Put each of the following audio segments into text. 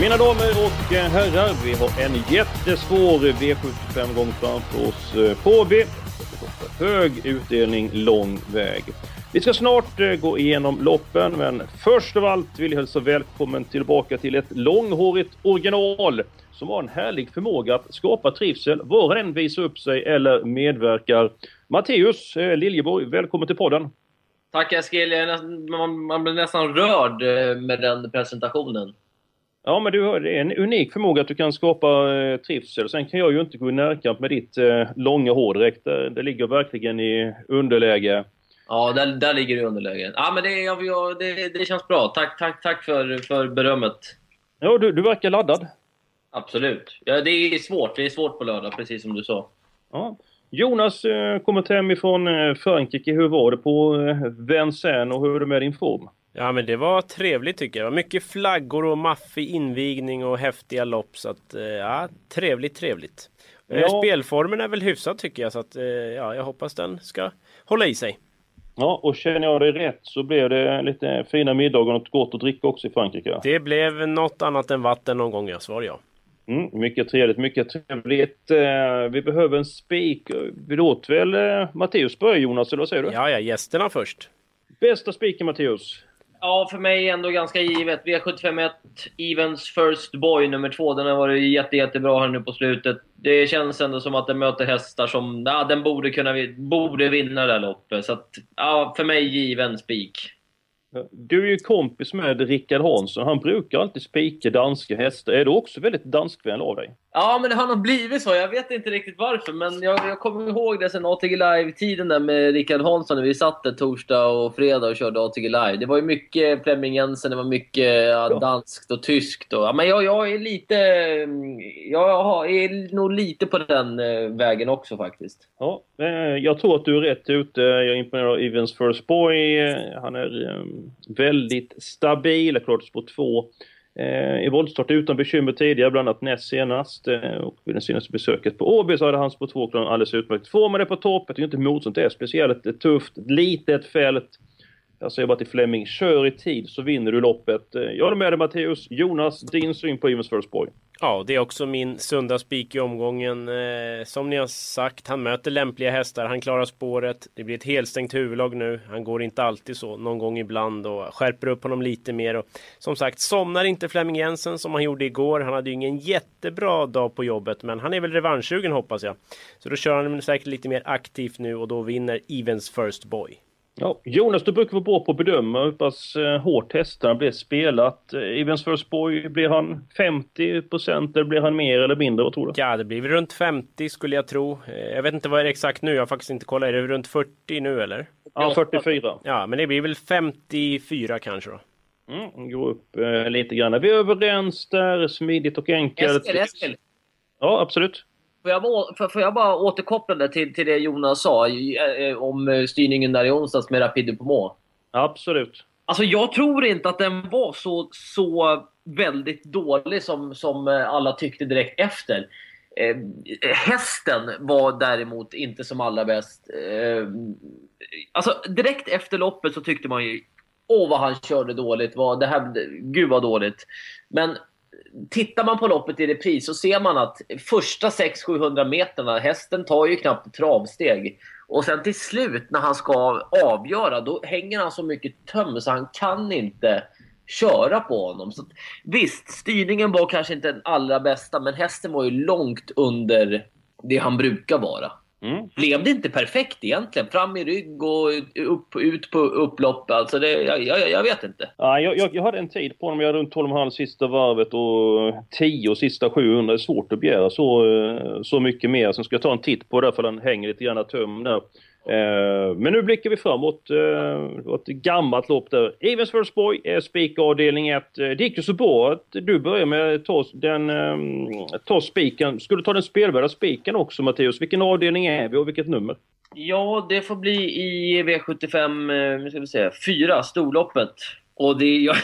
Mina damer och herrar, vi har en jättesvår V75-gång framför oss eh, på B. Hög utdelning, lång väg. Vi ska snart eh, gå igenom loppen, men först av allt vill jag hälsa välkommen tillbaka till ett långhårigt original som har en härlig förmåga att skapa trivsel var än visar upp sig eller medverkar. Matteus eh, Liljeborg, välkommen till podden. Tack Eskil, man, blir nästan rörd med den presentationen. Ja, men du har en unik förmåga att du kan skapa eh, trivsel. Sen kan jag ju inte gå i närkamp med ditt eh, långa hår direkt. Det, det ligger verkligen i underläge. Ja, där, där ligger du i underläge. Ja, men det, jag, jag, det, det känns bra. Tack, tack, tack för, för berömmet. Ja, du, du verkar laddad. Absolut. Ja, det är svårt. Det är svårt på lördag, precis som du sa. Ja. Jonas eh, kommit hem ifrån eh, Frankrike. Hur var det på eh, Vincennes och hur är det med din form? Ja men det var trevligt tycker jag. Det var mycket flaggor och maffig invigning och häftiga lopp. Så att, eh, ja, trevligt, trevligt. Eh, Ja. Spelformen är väl hyfsad tycker jag. Så att, eh, ja, jag hoppas den ska hålla i sig. Ja, och känner jag dig rätt så blev det lite fina middagar och något gott att dricka också i Frankrike. Det blev något annat än vatten någon gång jag svar ja. Mm, mycket trevligt, mycket trevligt. Vi behöver en spik. Vi låter väl eh, Matteus börja Jonas, eller vad säger du? Ja, ja, gästerna först. Bästa spiken Matteus? Ja, för mig ändå ganska givet. V751 Evens First Boy nummer två. Den har varit jätte, jättebra här nu på slutet. Det känns ändå som att den möter hästar som... Ja, den borde kunna borde vinna det här loppet. Så att, ja, för mig given spik. Du är ju kompis med Rickard Hansson. Han brukar alltid spika danska hästar. Är du också väldigt danskvänlig av dig? Ja, men det har nog blivit så. Jag vet inte riktigt varför, men jag, jag kommer ihåg det sen ATG Live-tiden där med Rickard Hansson när vi satt där torsdag och fredag och körde ATG Live. Det var ju mycket Flemming Jensen, det var mycket ja, danskt och tyskt. Och, ja, men jag, jag är lite... Jag har- är nog lite på den eh, vägen också faktiskt. Ja, eh, jag tror att du är rätt ute. Jag är imponerad av Evans First Boy. Han är eh, väldigt stabil. Jag klart spår två. Eh, I voltstart utan bekymmer tidigare, bland annat näst senast. Eh, och vid det senaste besöket på Åby så hade han spår två klar alldeles utmärkt. Får man det på topp, är ju inte motståndet är speciellt Det är tufft. Litet fält. Jag säger bara till Fleming, kör i tid så vinner du loppet. Eh, jag håller med dig Matteus. Jonas, din syn på Evans First Boy? Ja, det är också min sunda spik i omgången. Eh, som ni har sagt, han möter lämpliga hästar, han klarar spåret. Det blir ett helstängt huvudlag nu. Han går inte alltid så, någon gång ibland och skärper upp honom lite mer. Och, som sagt, somnar inte Flemming Jensen som han gjorde igår. Han hade ju ingen jättebra dag på jobbet, men han är väl revanschsugen hoppas jag. Så då kör han säkert lite mer aktivt nu och då vinner Evens First Boy. Ja, Jonas, du brukar vara bra på att bedöma hur pass eh, hårt hästarna blir spelat. Eh, First Boy, blir han 50% eller blir han mer eller mindre? Vad tror du? Ja, det blir väl runt 50 skulle jag tro. Eh, Jag vet inte vad det är exakt nu, jag har faktiskt inte kollat. Är det runt 40 nu eller? Ja, 44. Ja, men det blir väl 54 kanske då. Mm, gå upp eh, lite grann. Vi är överens där, smidigt och enkelt. Eskil, Eskil. Ja, absolut. Får jag, bara- får, jag bara återkoppla det till, till det Jonas sa eh, eh, om eh, styrningen där i onsdags med Rapide Pomo? Absolut. Alltså jag tror inte att den var så, så väldigt dålig som, som alla tyckte direkt efter. Eh, hästen var däremot inte som allra bäst. Eh, alltså direkt efter loppet så tyckte man ju Åh vad han körde dåligt, vad, det här, gud vad dåligt. Men tittar man på loppet i repris så ser man att första 600-700 meterna, hästen tar ju knappt travsteg. Och sen till slut när han ska avgöra, då hänger han så mycket töm så han kan inte köra på honom. Så visst, styrningen var kanske inte den allra bästa, men hästen var ju långt under det han brukar vara. Mm. Blev det inte perfekt egentligen? Fram i rygg och upp, ut på upplopp. Alltså det, jag, jag, jag vet inte. Ja, jag, jag, jag hade en tid på honom. Jag hade runt 12,5 sista varvet och 10 sista 700. Det är svårt att begära så, eh, så mycket mer. Sen ska jag ta en titt på det för den hänger lite grann töm där. Eh, men nu blickar vi framåt. Eh, det var ett gammalt lopp där. Evensfjordsborg är spikavdelning 1. Eh, det gick ju så bra att du började med att ta, den, ta spiken. Skulle du ta den spelvärda spiken också Matteus? Vilken avdelning är vi och vilket nummer? Ja, det får bli i V75, nu ska vi se, 4, storloppet. Och det, jag,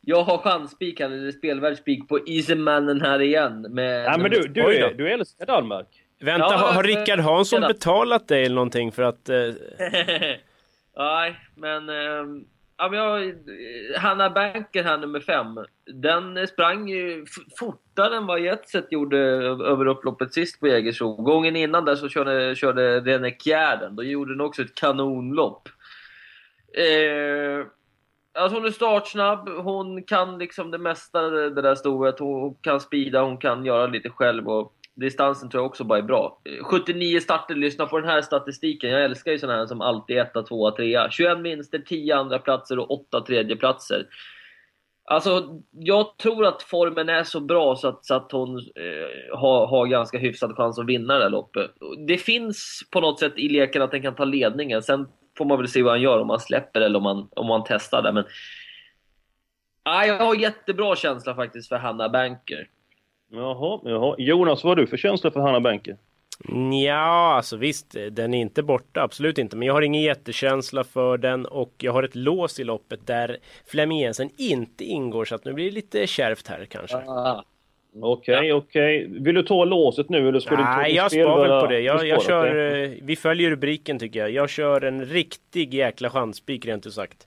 jag har chansspik, eller spelvärd spik, på Easymannen här igen. Med ja, men du, du, är, du älskar Danmark. Vänta, ja, har, har Rickard Hansson betalat dig eller någonting för att... Eh... Nej, men... Eh, ja, men jag, Hanna Banker här, nummer fem. Den sprang ju fortare än vad Jetset gjorde över upploppet sist på Jägersro. Gången innan där så körde, körde René Kjärden. Då gjorde den också ett kanonlopp. Eh, Alltså hon är startsnabb, hon kan liksom det mesta det där stoet. Hon kan spida, hon kan göra lite själv. Och distansen tror jag också bara är bra. Eh, 79 starter, lyssna på den här statistiken. Jag älskar ju sådana här som alltid 1, 2, 3. 21 vinster, 10 andra platser och 8 tredjeplatser. Alltså, jag tror att formen är så bra så att, så att hon eh, har, har ganska hyfsad chans att vinna det här loppet. Det finns på något sätt i leken att den kan ta ledningen. Sen får man väl se vad han gör, om han släpper eller om han, om han testar det. Men, ah, jag har jättebra känsla faktiskt för Hanna Banker. Jaha, jaha. Jonas, vad har du för känsla för Hanna Benke? Ja, alltså visst, den är inte borta, absolut inte. Men jag har ingen jättekänsla för den och jag har ett lås i loppet där Flemming Jensen inte ingår. Så att nu blir det lite kärvt här kanske. Ah. Okej, okay, ja. okej. Okay. Vill du ta låset nu eller ska Nej, du jag spar väl på det. Jag, jag kör, okay. Vi följer rubriken tycker jag. Jag kör en riktig jäkla chansspik rent ut sagt.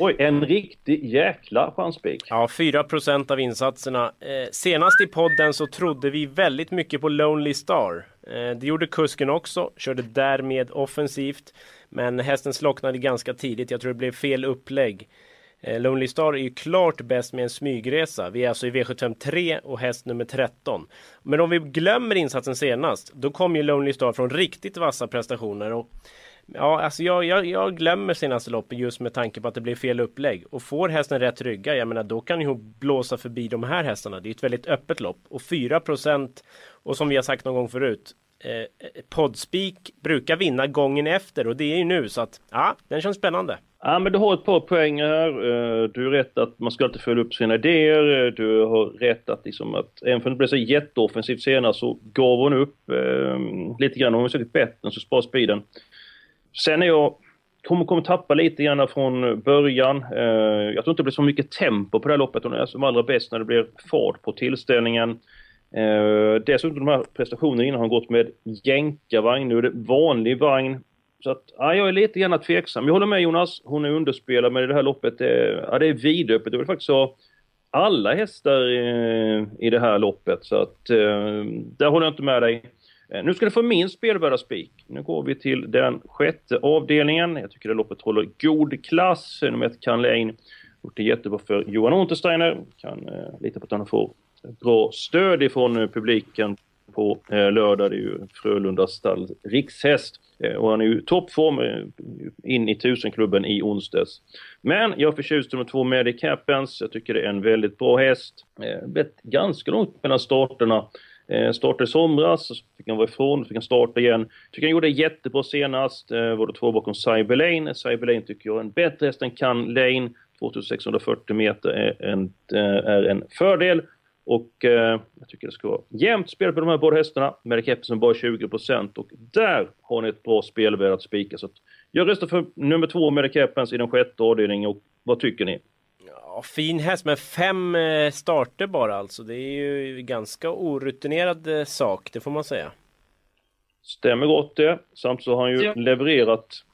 Oj, en riktig jäkla chanspik. Ja, 4% av insatserna. Eh, senast i podden så trodde vi väldigt mycket på Lonely Star. Eh, det gjorde kusken också, körde därmed offensivt. Men hästen slocknade ganska tidigt. Jag tror det blev fel upplägg. Eh, Lonely Star är ju klart bäst med en smygresa. Vi är alltså i V75 3 och häst nummer 13. Men om vi glömmer insatsen senast, då kom ju Lonely Star från riktigt vassa prestationer. Och Ja, alltså jag, jag, jag glömmer senaste loppet just med tanke på att det blev fel upplägg. Och får hästen rätt rygga, jag menar då kan ju hon blåsa förbi de här hästarna. Det är ett väldigt öppet lopp. Och 4% och som vi har sagt någon gång förut, eh, Podspik brukar vinna gången efter och det är ju nu så att ja, den känns spännande. Ja men du har ett par poäng här. Eh, du har rätt att man ska alltid följa upp sina idéer. Eh, du har rätt att liksom att även om det blev så jätteoffensivt senast så gav hon upp eh, lite grann. Hon har säkert bättre så spar speeden. Sen är jag kommer, kommer tappa lite grann från början. Eh, jag tror inte det blir så mycket tempo på det här loppet. Hon är som allra bäst när det blir fart på tillställningen. Eh, dessutom de här prestationerna innan har gått med jänkarvagn. Nu är det vanlig vagn. Så att, ja, jag är lite grann tveksam. Jag håller med Jonas. Hon är underspelad, men i det här loppet, är, ja, det är vidöppet. Det vill faktiskt ha alla hästar i, i det här loppet. Så att, eh, där håller jag inte med dig. Eh, nu ska du få min spelbörda spik. Nu går vi till den sjätte avdelningen. Jag tycker det loppet håller god klass. Nummer ett, Can Lane. Gjort det jättebra för Johan Untersteiner. Kan eh, lita på att han får bra stöd ifrån eh, publiken på eh, lördag. Det är ju Frölundas stall rikshäst. Eh, och han är ju toppform eh, in i tusenklubben i onsdags. Men jag är förtjust i nummer två Medic Happens. Jag tycker det är en väldigt bra häst. Eh, ganska långt mellan starterna. Eh, startade i somras, så fick han vara ifrån, fick han starta igen. Tycker han gjorde det jättebra senast. Eh, var det två bakom Cyberlane. Cyberlane tycker jag är en bättre häst än Can Lane. 2640 meter är en, eh, är en fördel. Och eh, jag tycker det ska vara jämnt spel på de här båda hästarna. Med Kepsen bara 20% och där har ni ett bra spelvärde att spika. Så att jag röstar för nummer två med i den sjätte avdelningen och vad tycker ni? Fin häst med fem eh, starter bara alltså. Det är ju ganska orutinerad eh, sak, det får man säga. Stämmer gott det. Samt så har han ju levererat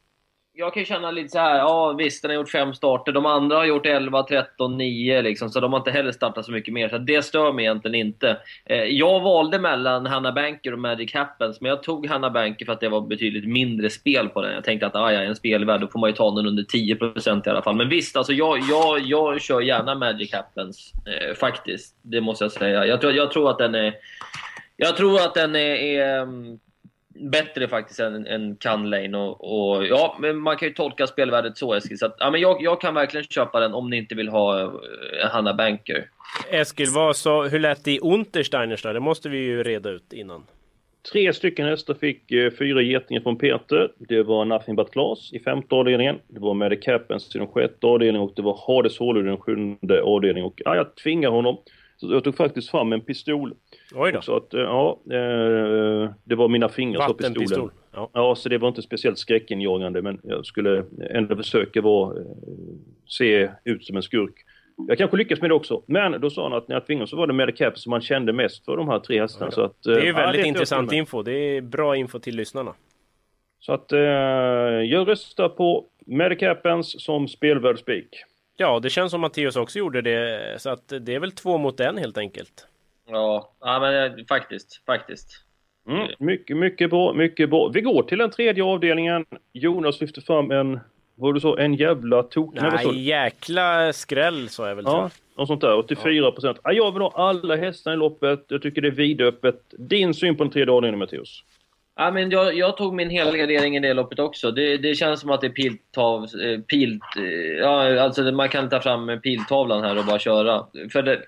jag kan känna lite så här, ja visst den har gjort fem starter, de andra har gjort 11, 13, 9 liksom, så de har inte heller startat så mycket mer. Så det stör mig egentligen inte. Eh, jag valde mellan Hanna Banker och Magic Happens, men jag tog Hanna Banker för att det var betydligt mindre spel på den. Jag tänkte att ah, ja, en spelvärd, då får man ju ta den under 10% i alla fall. Men visst, alltså, jag, jag, jag kör gärna Magic Happens, eh, faktiskt. Det måste jag säga. Jag tror, jag tror att den är... Jag tror att den är, är mm, bättre faktiskt än, än Canlane. Och, och, ja, men man kan ju tolka spelvärdet så Eskil. Så att, ja, men jag, jag kan verkligen köpa den om ni inte vill ha uh, Hanna Banker. Eskil, vad så, hur lät det i Untersteiners då? Det måste vi ju reda ut innan. Tre stycken hästar fick eh, fyra getingar från Peter. Det var Nothing But Class i femte avdelningen. Det var Medi Capens i den sjätte avdelningen och det var Hades Hålud i den sjunde avdelningen. Och ja, jag tvingar honom. Så jag tog faktiskt fram en pistol. Oj då. Så att, eh, ja, eh, det var mina fingrar på pistolen. Ja. Ja, så det var inte speciellt skräckinjagande men jag skulle ändå försöka vara, eh, se ut som en skurk. Jag kanske lyckas med det också. Men då sa han att när jag tvingade så var det Medicap som man kände mest för de här tre hästarna. Så att, Det är ju väldigt ja, intressant info. Det är bra info till lyssnarna. Så att eh, jag röstar på Medicapens som spelvärd. Ja, det känns som Matteus också gjorde det. Så att det är väl två mot en helt enkelt. Ja, ja men eh, faktiskt. Faktiskt. Mm, mycket, mycket bra, mycket bra. Vi går till den tredje avdelningen. Jonas lyfter fram en, vad du sa, en jävla tok... du? Nej, jäkla skräll sa jag väl. Ja, något sånt där. 84 procent. Ja. jag vill ha alla hästar i loppet. Jag tycker det är vidöppet. Din syn på den tredje avdelningen, Matteus? Ja, men jag, jag tog min helgardering i det loppet också. Det, det känns som att det är piltav, eh, pilt... eh, Ja, alltså man kan ta fram piltavlan här och bara köra. För det,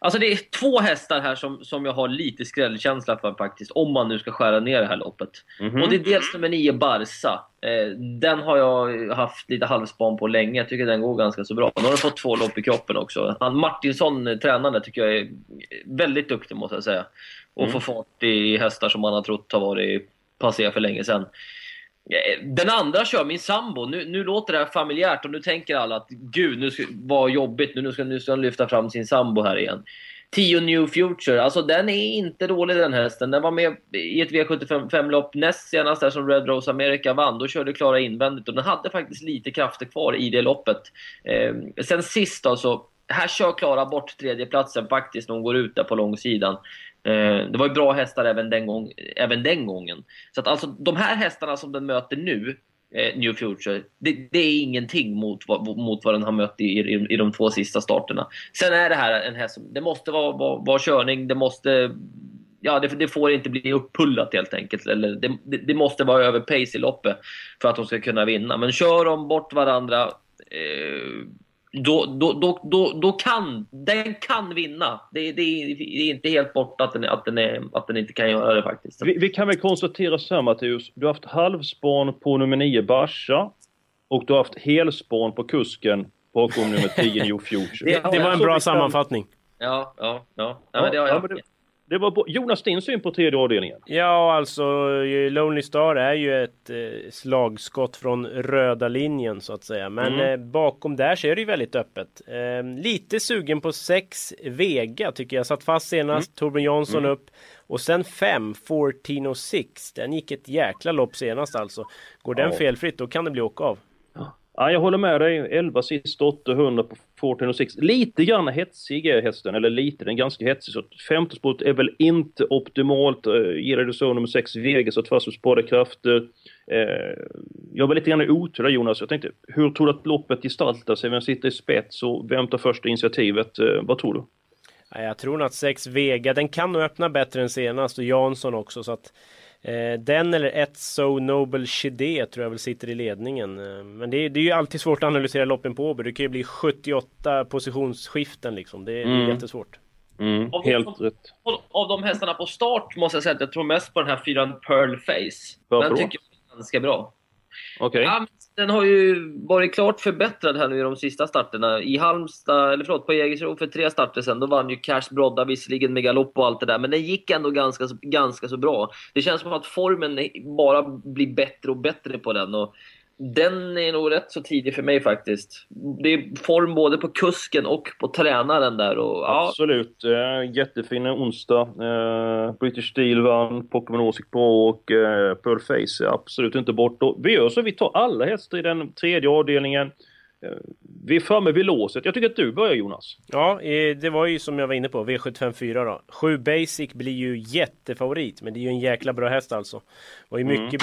alltså det är två hästar här som, som jag har lite skrällkänsla för faktiskt. Om man nu ska skära ner det här loppet. Mhm. Och det är dels nummer 9, Barca. Eh, den har jag haft lite halvspan på länge. Jag tycker den går ganska så bra. Nu har den fått två lopp i kroppen också. Han Martinsson, eh, tränaren, tycker jag är väldigt duktig måste jag säga. Och Mm. få fart i hästar som man har trott har varit passé för länge sedan. Eh, den andra kör min sambo. Nu, nu låter det här familjärt och nu tänker alla att gud, nu ska, vad jobbigt, nu, nu, ska, nu ska han lyfta fram sin sambo här igen. 10 New Future, alltså den är inte dålig den hästen. Den var med i ett V75-lopp näst senast där som Red Rose America vann. Då körde Klara invändigt och den hade faktiskt lite krafter kvar i det loppet. Eh, sen sist alltså, här kör Klara bort tredjeplatsen faktiskt när hon går ut där på långsidan. Eh, det var ju bra hästar även den, gång, även den gången. Så att alltså de här hästarna som den möter nu, eh, New Future, det, det är ingenting mot vad, mot vad den har mött i, i, i de två sista starterna. Sen är det här en häst som, det måste vara, vara, vara körning, det måste Ja, det, det får inte bli uppullat helt enkelt. Eller det, det, det måste vara över pace i loppet för att de ska kunna vinna. Men kör de bort varandra eh, då, då, då, då, då kan den kan vinna. Det, det, det är inte helt borta att den, att, den är, att den inte kan göra det faktiskt. Vi, vi kan väl konstatera så här Matteus. Du har haft halvspan på nummer 9 Barca. Och du har haft helspån på kusken bakom nummer 10 New Future. Det- Det var en bra kan- sammanfattning. Ja, ja, ja. ja, men det har Ja, jag. men det, var. Jonas, din syn på tredje avdelningen? Ja, alltså eh, Lonely Star är ju ett eh, slagskott från röda linjen så att säga. Men Mm. eh, bakom där så är det ju väldigt öppet. Eh, lite sugen på 6 Vega tycker jag. Satt fast senast, Torbjörn Jansson upp. Och sen 5 1406. Den gick ett jäkla lopp senast alltså. Går den Ja. felfritt då kan det bli åka av. Ja, jag håller med dig. 11 sist, 800 på 1406. Lite grann hetsig är hästen, eller lite, den är ganska hetsig. Så femte spåret är väl inte optimalt. Eh, Gillar du så nummer 6 Vegas att fast och sparade krafter. Eh, jag var lite grann i otur där Jonas. Jag tänkte, hur tror du att loppet gestaltar sig? Vem sitter i spets och vem tar första initiativet? Eh, vad tror du? Ja, jag tror nog att 6 Vega, den kan nog öppna bättre än senast och Jansson också så att eh, den eller ett So Noble Chide tror jag väl sitter i ledningen. Eh, men det är, det är ju alltid svårt att analysera loppen på Åby. Det kan ju bli 78 positionsskiften liksom. Det, det är Mm. jättesvårt. Mm, Av- helt rätt. Och Av de hästarna på start måste jag säga att jag tror mest på den här fyran Pearl Face. Varför Den tycker jag är ganska bra. Okay. Ja, den har ju varit klart förbättrad här nu i de sista starterna. I Halmstad, eller förlåt, på Jägersro för tre starter sen, då vann ju Cash Brodda visserligen med galopp och allt det där, men den gick ändå ganska, så- ganska så bra. Det känns som att formen bara blir bättre och bättre på den. Och den är nog rätt så tidig för mig faktiskt. Det är form både på kusken och på tränaren där. Och, ja, Absolut. Eh, jättefin onsdag. Eh, British Steel vann, Pokémon Åsik på och eh, Pearl Face är absolut inte bort. Och vi gör så, vi tar alla hästar i den tredje avdelningen. Vi är framme vid låset. Jag tycker att du börjar Jonas. Ja, det var ju som jag var inne på, V754 då. 7 Basic blir ju jättefavorit, men det är ju en jäkla bra häst alltså. Och är mycket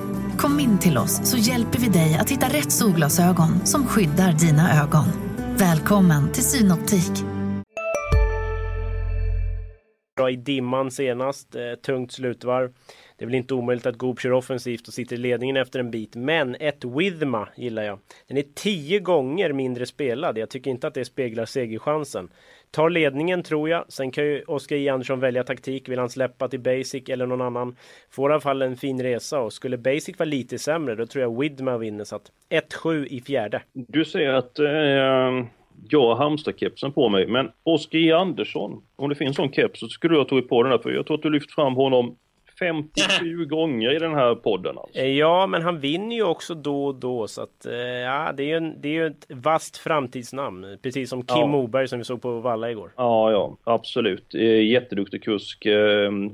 Kom in till oss så hjälper vi dig att hitta rätt solglasögon som skyddar dina ögon. Välkommen till Synoptik. Bra i dimman senast, eh, tungt slutvarv. Det är väl inte omöjligt att Goop kör offensivt och sitter i ledningen efter en bit. Men ett Withma gillar jag. Den är tio gånger mindre spelad. Jag tycker inte att det speglar segerchansen. Tar ledningen tror jag. Sen kan ju Oskar J Andersson välja taktik. Vill han släppa till Basic eller någon annan? Får i alla fall en fin resa och skulle Basic vara lite sämre då tror jag Widma vinner. Så att 1-7 i fjärde. Du säger att eh, jag har Halmstad-kepsen på mig, men Oskar J Andersson, om det finns sån keps så skulle jag ha tagit på den här för jag tror att du lyft fram honom 57 gånger i den här podden. Alltså. Eh, ja, men han vinner ju också då och då så att eh, ja, det är ju, en, det är ju ett vasst framtidsnamn. Precis som Kim ja. Moberg som vi såg på Valla igår. Ja, ja, absolut. Eh, jätteduktig kusk.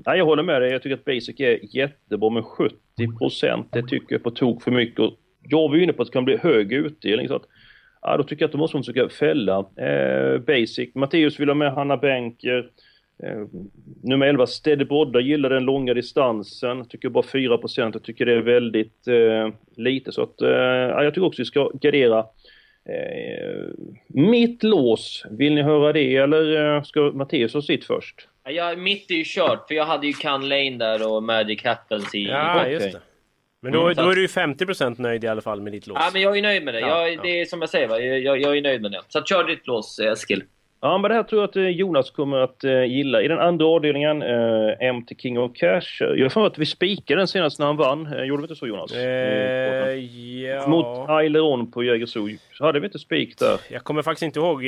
Ja, jag håller med dig. Jag tycker att Basic är jättebra, men 70 procent, det tycker jag på tok för mycket. Och jag var ju inne på att det kan bli hög utdelning. Så att, ja, då tycker jag att då måste man försöka fälla eh, Basic. Matteus vill ha med Hanna Bänker. Eh, nummer 11, Steady Brodda gillar den långa distansen. Tycker bara 4 Jag tycker det är väldigt eh, lite. Så att, eh, jag tycker också vi ska gardera eh, mitt lås. Vill ni höra det eller eh, ska Mattias ha sitt först? Ja, mitt är ju kört för jag hade ju Can Lane där och Magic Happens i... Ja, just det. Men då, mm, då är du ju 50% nöjd i alla fall med ditt lås. Ja, men jag är nöjd med det. Ja, jag, det är som jag säger, va? Jag, jag är nöjd med det. Så kör ditt lås, Eskil. Ja, men det här tror jag att eh, Jonas kommer att uh, gilla. I den andra avdelningen, uh, M till King of Cash. Jag har att vi spikade den senast när han vann. Gjorde vi inte så Jonas? Uh, ja. Mot Aileron på Jägersro. Så hade vi inte spik där. Jag kommer faktiskt inte ihåg.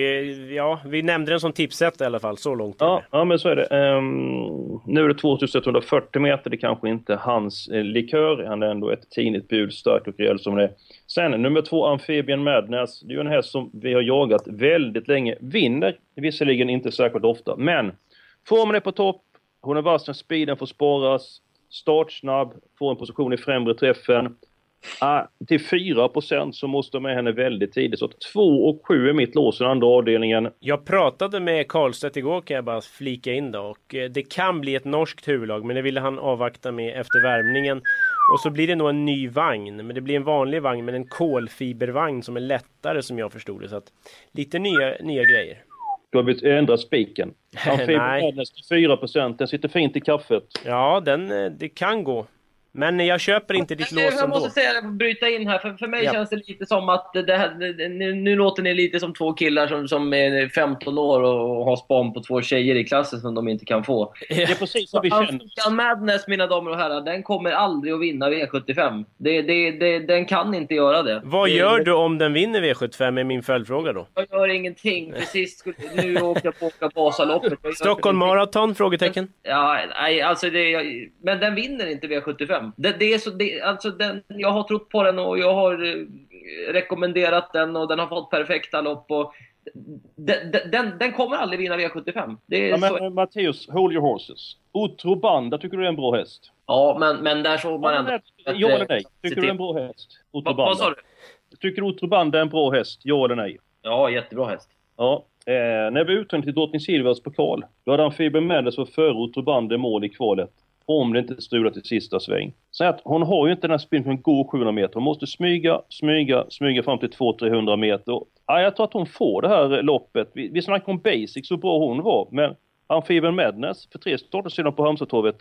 Ja, vi nämnde den som tipset i alla fall. Så långt. Ja, ja men så är det. Um, nu är det 2140 meter. Det kanske inte är hans likör. Han är ändå ett tidigt bud, starkt och rejält som det är. Sen nummer två, Amphibian Madness. Det är ju en häst som vi har jagat väldigt länge. Vinner visserligen inte särskilt ofta, men formen är på topp. Hon är vass när speeden får sparas. Startsnabb, får en position i främre träffen. Ah, till 4% så måste de med henne väldigt tidigt. Så 2 och 7 är mitt lås i den andra avdelningen. Jag pratade med Karlstedt igår kan jag bara flika in då. Och eh, det kan bli ett norskt huvudlag men det ville han avvakta med efter värmningen. Och så blir det nog en ny vagn. Men det blir en vanlig vagn men en kolfibervagn som är lättare som jag förstod det. Så att lite nya, nya grejer. Du har ändrat spiken. Nej. 4 Den sitter fint i kaffet. Ja, den, eh, det kan gå. Men jag köper inte ditt lås ändå. Jag måste säga, bryta in här. För, för mig ja. känns det lite som att det här, nu, nu låter ni lite som två killar som, som är 15 år och har span på två tjejer i klassen som de inte kan få. Det är precis som vi känner. Madness, mina damer och herrar, den kommer aldrig att vinna V75. Det, det, det, den kan inte göra det. Vad gör du om den vinner V75 är min följdfråga då? Jag gör ingenting. Precis, nu åker jag på åka Vasaloppet. Stockholm Marathon? Frågetecken? Ja, nej, alltså det, men den vinner inte V75. Det, det är så, det, alltså den, jag har trott på den och jag har eh, rekommenderat den och den har fått perfekta lopp. Och den, den, den kommer aldrig vinna V75. Det är ja, men, så... Matteus, hold your horses. Otro Banda, tycker du är en bra häst? Ja, men, men där såg man ändå... Ja eller nej? Tycker du är en bra häst? Otro Va, vad sa du? Tycker Otro Banda är en bra häst? Ja eller nej? Ja, jättebra häst. Ja. Eh, när var uttagning till Drottning Silvias pokal, då hade han Fiber Mendes för före Otro Banda mål i kvalet om det inte strular till sista sväng. Så att hon har ju inte den här sprinten som går 700 meter. Hon måste smyga, smyga, smyga fram till 200-300 meter. Ja, jag tror att hon får det här loppet. Vi, vi snackar om basic, så bra hon var. Men Amphibian Madness för tre starter sedan på Halmstadtorvet.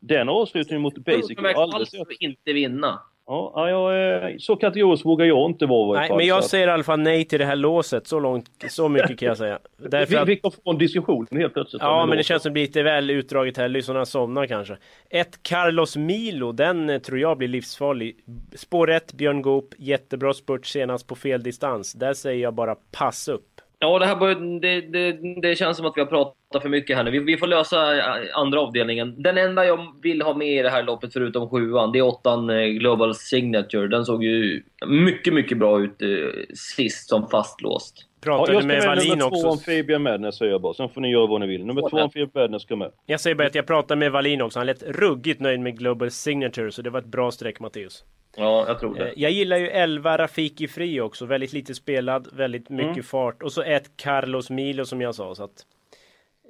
Den avslutningen mot basic var alldeles... inte vinna. Ja, jag, så kategorisk vågar jag inte vara Nej, men jag säger i alla fall nej till det här låset. Så långt, så mycket kan jag säga. Därför vi, vi kan få en diskussion helt plötsligt. Ja, men det känns som lite väl utdraget här. Lyssnarna somnar kanske. Ett Carlos Milo, den eh, tror jag blir livsfarlig. Spår 1, Björn Goop. Jättebra spurt senast på fel distans. Där säger jag bara pass upp. Ja, det, här bör, det, det, det, känns som att vi har pratat för mycket här nu. Vi, vi, får lösa eh, andra avdelningen. Den enda jag vill ha med i det här loppet, förutom sjuan, det är åttan eh, Global Signature. Den såg ju mycket, mycket bra ut eh, sist som fastlåst. Pratade ja, med Wallin också. Nummer två om Fabian Madness säger jag bara. Sen får ni göra vad ni vill. Nummer två om Fabian Madness ska med. Jag säger bara att jag pratade med Wallin också. Han lät ruggigt nöjd med Global Signature. Så det var ett bra streck Matteus. Ja, jag tror det. Eh, jag gillar ju 11 Rafiki Fri också. Väldigt lite spelad, väldigt mycket mm. fart. Och så ett Carlos Milo som jag sa. Så att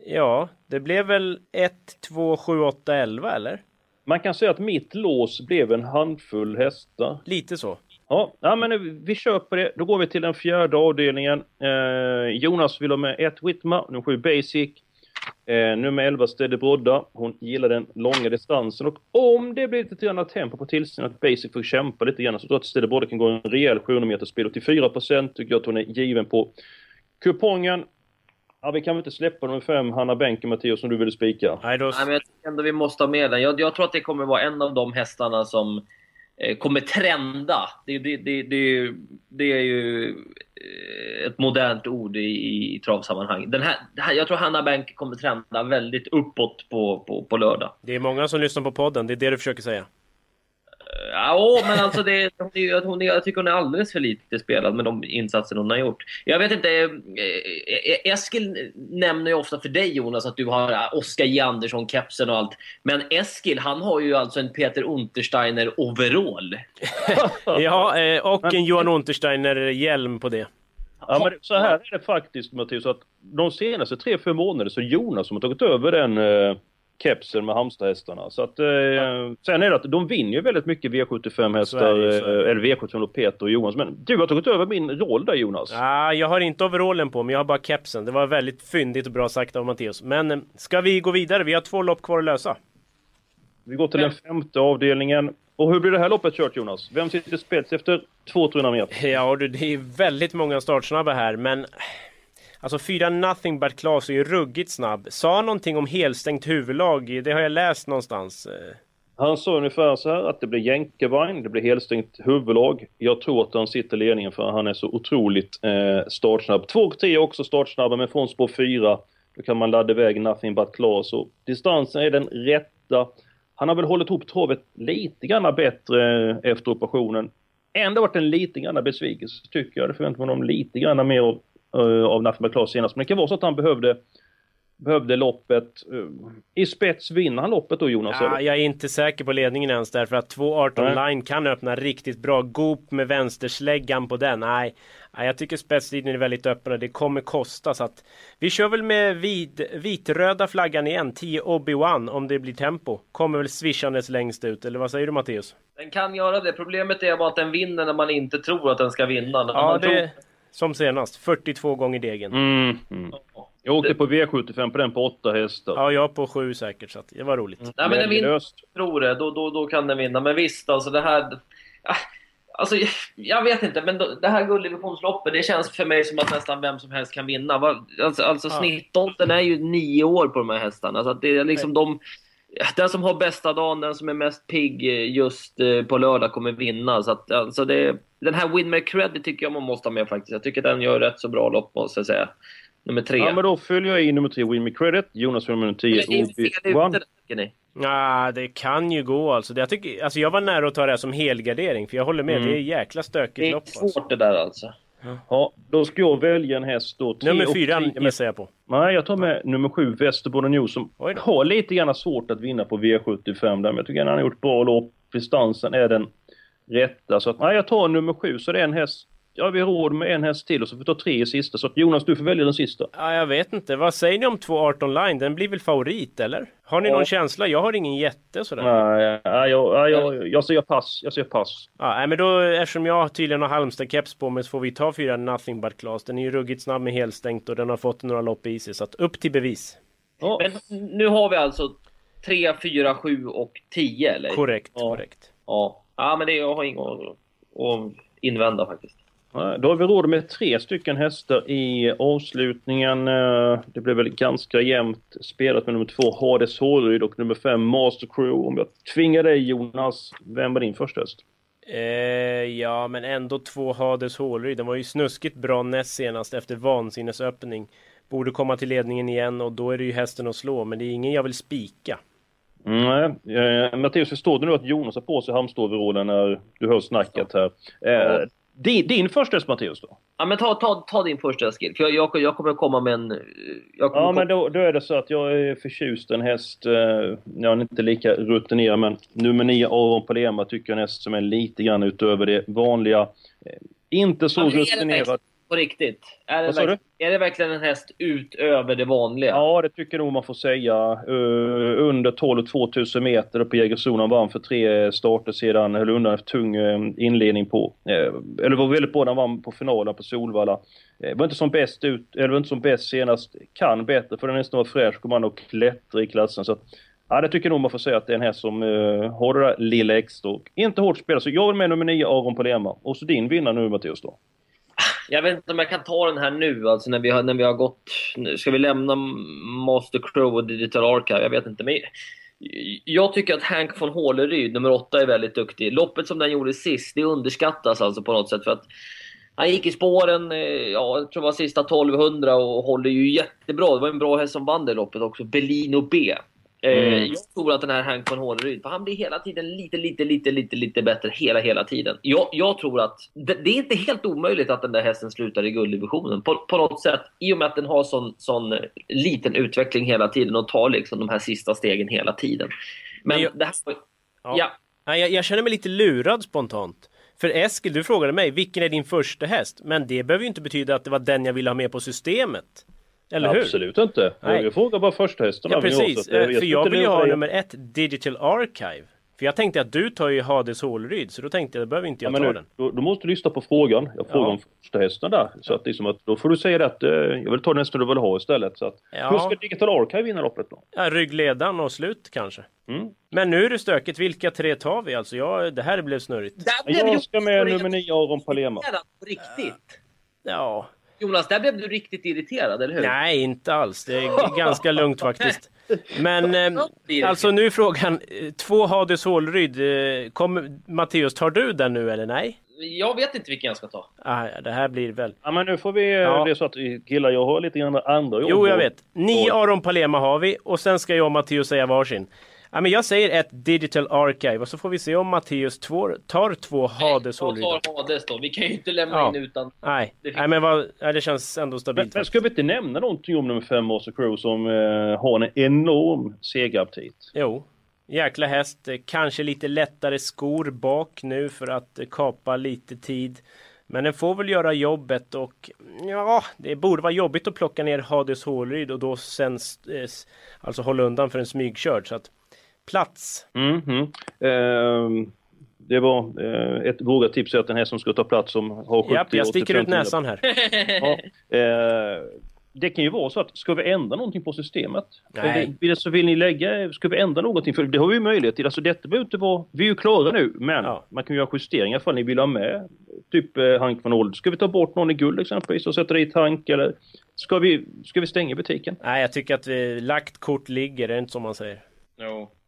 Ja, det blev väl 1, 2, 7, 8, 11 eller? Man kan säga att mitt lås blev en handfull hästar. Lite så. Ja, ja men vi kör på det. Då går vi till den fjärde avdelningen. Eh, Jonas vill ha med ett Whitma, nummer 7 Basic. Eh, nummer 11 Steady Brodda. Hon gillar den långa distansen och om det blir lite grann tempo på tillsynen att Basic får kämpa lite grann så tror jag att Steady Brodda kan gå en rejäl 700 meter spel. 84% tycker jag att hon är given på. Kupongen Ja, vi kan väl inte släppa nummer fem, Hanna Bänke, Mattias, som du ville spika? Nej, då... Nej, men jag tycker ändå vi måste ha med den. Jag, jag tror att det kommer vara en av de hästarna som Eh, kommer trenda. Det, det, det, det, det är ju eh, ett modernt ord i, i, travsammanhang. Den här, här, jag tror Hanna Bank kommer trenda väldigt uppåt på, på, på lördag. Det är många som lyssnar på podden, det är det du försöker säga. Ja, men alltså det, hon är, hon är, jag tycker hon är alldeles för lite spelad med de insatser hon har gjort. Jag vet inte, eh, eh, Eskil nämner ju ofta för dig Jonas att du har eh, Oskar J. Andersson-kepsen och allt. Men Eskil, han har ju alltså en Peter Untersteiner-overall. ja, och en Johan Untersteiner-hjälm på det. Ja, men så här är det faktiskt Mattias, att de senaste tre, fyra månaderna så Jonas som har tagit över den kepsen med Halmstadhästarna. Så att, eh, ja. Sen är det att de vinner ju väldigt mycket V75 hästar, eh, eller V75 och Peter och Jonas. Men du har tagit över min roll där Jonas. Ja, jag har inte overallen på men jag har bara kepsen. Det var väldigt fyndigt och bra sagt av Mattias. Men eh, ska vi gå vidare? Vi har två lopp kvar att lösa. Vi går till den femte avdelningen. Och hur blir det här loppet kört Jonas? Vem sitter spets efter 200 meter? Ja du, det är väldigt många startsnabba här men Alltså fyra Nothing But Class är ju ruggigt snabb. Sa han någonting om helstängt huvudlag, det har jag läst någonstans. Eh. Han sa ungefär så här att det blir jänkarvagn, det blir helstängt huvudlag. Jag tror att han sitter i ledningen för han är så otroligt eh, startsnabb. 2 och 10 är också startsnabba men från spår 4 då kan man ladda iväg Nothing But Class och distansen är den rätta. Han har väl hållit ihop travet lite grann bättre eh, efter operationen. Ändå varit en lite grann besvikelse tycker jag. Det förväntar man honom lite grann mer av av Nafima Klas senast. Men det kan vara så att han behövde behövde loppet. Uh, I spets vinner han loppet då Jonas? Ja, jag är inte säker på ledningen ens därför att 2.18 line kan öppna riktigt bra. Goop med vänstersläggan på den. Nej, nej jag tycker spetslinjen är väldigt öppen och det kommer kosta så att vi kör väl med vid, vitröda flaggan igen. 10 Obi-Wan om det blir tempo. Kommer väl swishandes längst ut eller vad säger du Matteus? Den kan göra det. Problemet är bara att den vinner när man inte tror att den ska vinna. När ja, man det... tror som senast, 42 gånger degen. Mm, mm. Jag åkte på V75 på den på 8 hästar. Ja, jag på 7 säkert, så det var roligt. Mm. Nej, men den vinner, tror det, då, då, då kan den vinna. Men visst, alltså det här... Alltså, jag vet inte, men det här gulddivissionsloppet, det känns för mig som att nästan vem som helst kan vinna. Alltså, alltså ja. snittåldern är ju nio år på de här hästarna. Alltså, det är liksom de den som har bästa dagen, den som är mest pigg just eh, på lördag kommer vinna. Så att, alltså det, den här Win med credit tycker jag man måste ha med faktiskt. Jag tycker den gör rätt så bra lopp måste jag säga. Nummer tre. Ja, men då följer jag in nummer tre, Win med credit. Jonas för nummer tio, Obi-Wan. Ja, det kan ju gå alltså. Jag, tycker, alltså. jag var nära att ta det här som helgardering, för jag håller med. Mm. Det är jäkla stökigt lopp. Det är svårt alltså. det där alltså. Ja. då ska jag välja en häst då. Nummer fyra gissar jag på. Nej, jag tar med nummer sju, Västerbotten News, som har lite grann svårt att vinna på V75 där. Men jag tycker att han har gjort bra lopp. Distansen är den rätta. Så att, nej, jag tar nummer sju, så det är en häst Ja, vi har råd med en häst till och så får vi ta tre i sista. Så att Jonas, du får välja den sista. Ja, jag vet inte. Vad säger ni om 2.18 line? Den blir väl favorit, eller? Har ni ja. någon känsla? Jag har ingen jätte sådär. Nej, ja, jag, jag, jag säger pass. Jag säger pass. Ja, men då, eftersom jag tydligen har Halmstad-keps på mig så får vi ta fyra Nothing But Class. Den är ju ruggigt snabb med helstängt och den har fått några lopp i sig. Så att upp till bevis. Ja. Men nu har vi alltså 3, 4, 7 och 10, eller? Korrekt, ja. korrekt. Ja. ja, men det, jag har inget att invända faktiskt. Då har vi råd med tre stycken hästar i avslutningen. Eh, det blev väl ganska jämnt spelat med nummer två Hades Håryd och nummer fem Master Crew. Om jag tvingar dig Jonas, vem var din första häst? Eh, ja, men ändå två Hades Håryd. Den var ju snuskigt bra näst senast efter vansinnesöppning. Borde komma till ledningen igen och då är det ju hästen att slå, men det är ingen jag vill spika. Nej, eh, Mattias, förstår du nu att Jonas har på sig halmståoverallen när du hör snacket här? Eh, din, din första Matteus då? Ja men ta, ta, ta din första skill. För jag, jag, jag kommer komma med en... ja men då, då är det så att jag är förtjust en häst. Eh, jag är inte lika rutinerad men nummer 9 Aron Palema tycker jag är en häst som är lite grann utöver det vanliga. Eh, inte så ja, rutinerad. På riktigt? Är det, verk- är det verkligen en häst utöver det vanliga? Ja, det tycker jag nog man får säga. Uh, under 12 2000 meter på Jägersro vann för tre starter sedan, höll undan en tung uh, inledning på. Uh, eller var väldigt bra när han vann på finalen på Solvalla. Uh, var inte som bäst ut, eller var inte som bäst senast. Kan bättre, för den nästan var fräsch, kom han och klättra i klassen. Så att, Ja, det tycker jag nog man får säga att det är en häst som uh, har det där lilla extra. Och inte hårt spelat. Så jag är med nummer 9, Aron Palema. Och så din vinnare nu, Mattias då. Jag vet inte om jag kan ta den här nu, alltså när vi har, när vi har gått... Ska vi lämna Master Crow och Digital Archive? Jag vet inte. Men jag tycker att Hank von Håleryd, nummer 8, är väldigt duktig. Loppet som den gjorde sist, det underskattas alltså på något sätt. för att han gick i spåren, eh, ja, jag tror det var sista 1200 och håller ju jättebra. Det var en bra häst som vann det loppet också, Belino B. Mm. Jag tror att den här Hank von Håleryd, för han blir hela tiden lite, lite, lite, lite, lite bättre hela, hela tiden. Jag, jag tror att det, det, är inte helt omöjligt att den där hästen slutar i gulddivisionen på, på något sätt. I och med att den har sån, sån liten utveckling hela tiden och tar liksom de här sista stegen hela tiden. Men, Men jag, det här... Ja. ja. Jag, jag känner mig lite lurad spontant. För Eskil, du frågade mig, vilken är din första häst? Men det behöver ju inte betyda att det var den jag ville ha med på systemet. Eller hur? Absolut inte. Nej. Jag frågar bara första hästen. Ja, precis. Jag, jag för jag vill ju ha nummer ett, Digital Archive. För jag tänkte att du tar ju Hades Hålryd, så då tänkte jag, då behöver inte jag ja, ta nu, den. Då, då, måste du lyssna på frågan. Jag frågar ja. om första hästen där. Så att, liksom att, då får du säga att eh, jag vill ta den hästen du vill ha istället. Så att, ja. Hur ska Digital Archive vinna loppet då? Ja, ryggledaren och slut kanske. Mm. Men nu är det stökigt. Vilka tre tar vi? Alltså, jag, det här blev snurrigt. jag ska med nummer nio, Aron Palema. Riktigt? Ja. Jonas, där blev du riktigt irriterad, eller hur? Nej, inte alls. Det är ganska lugnt faktiskt. Men eh, alltså nu är frågan, två Hades Hålryd. Eh, Matteus, tar du den nu eller nej? Jag vet inte vilken jag ska ta. Ah, det här blir väl... Ja, men nu får vi... Ja. Det är så att killar, jag har lite grann andra jobb. Jo, jag vet. Nio Aron Palema har vi och sen ska jag och Matteus säga varsin. Ja, men jag säger ett Digital Archive och så får vi se om Matteus tar två Hades Hålryd. Jag tar Hades då. Vi kan ju inte lämna ja. in utan... Nej, det, Nej men vad, ja, det känns ändå stabilt. Men, men ska vi inte nämna någonting om nummer fem, Master Crew, som eh, har en enorm segeraptit? Jo. Jäkla häst. Kanske lite lättare skor bak nu för att kapa lite tid. Men den får väl göra jobbet och ja, det borde vara jobbigt att plocka ner Hades Hålryd och då sen eh, alltså hålla undan för en smygkörd. Så att plats. Mm -hmm. eh, det var eh, ett vågat tips att den här som ska ta plats som har 70 Japp, jag sticker ut näsan här. ja, eh, det kan ju vara så att ska vi ändra någonting på systemet? Nej. Så vill ni lägga, ska vi ändra någonting? För det har vi ju möjlighet till. Alltså detta behöver inte vara, vi är ju klara nu, men ja. man kan ju göra justeringar ifall ni vill ha med typ eh, Hank von Old. Ska vi ta bort någon i guld exempelvis och sätta dit Hank eller ska vi, ska vi stänga butiken? Nej, jag tycker att vi, lagt kort ligger, det är inte som man säger.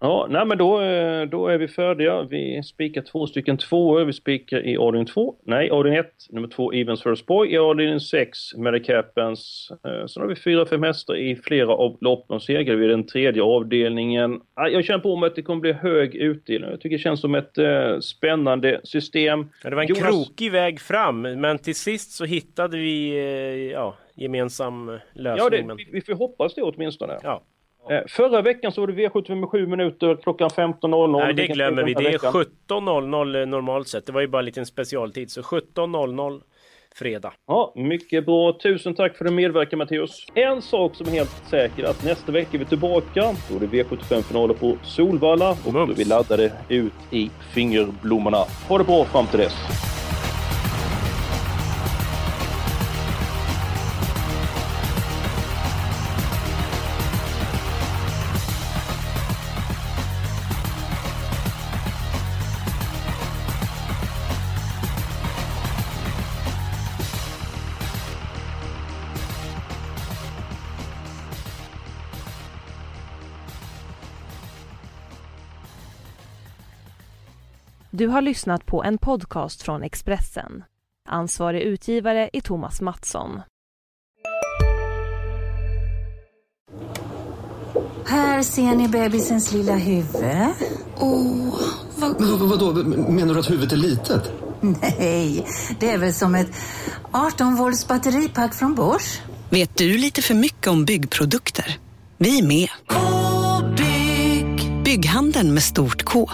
Ja, nej men då, eh, då är vi färdiga. Vi spikar två stycken tvåor. Vi spikar i avdelning två. Nej, avdelning ett. Nummer två, Evens First Boy. I avdelning sex, Medicapens. Eh, sen har vi fyra, fem hästar i flera av loppen. Segrar vi den tredje avdelningen. Jag känner på mig att det kommer bli hög utdelning. Jag tycker det känns som ett eh, spännande system. Ja, det var en Jonas... krokig väg fram, men till sist så hittade vi ja, gemensam lösning. Ja, det, vi, vi får hoppas det åtminstone. Ja. Eh, förra veckan så var det V75 med 7 minuter klockan 15.00. Nej, det glömmer vi. Det är 17.00 normalt sett. Det var ju bara en liten specialtid. Så 17.00 fredag. Ja, mycket bra. Tusen tack för din medverkan Matteus. En sak som är helt säker att nästa vecka är vi tillbaka. Då är det V75-finaler på Solvalla och Mums. då är vi laddade ut i fingerblommorna. Ha det bra fram till dess. Du har lyssnat på en podcast från Expressen. Ansvarig utgivare är Thomas Mattsson. Här ser ni bebisens lilla huvud. Åh, vad... Men vadå, menar du att huvudet är litet? Nej, det är väl som ett 18 volts batteripack från Bosch. Vet du lite för mycket om byggprodukter? Vi är med. K-bygg. Bygghandeln med stort K.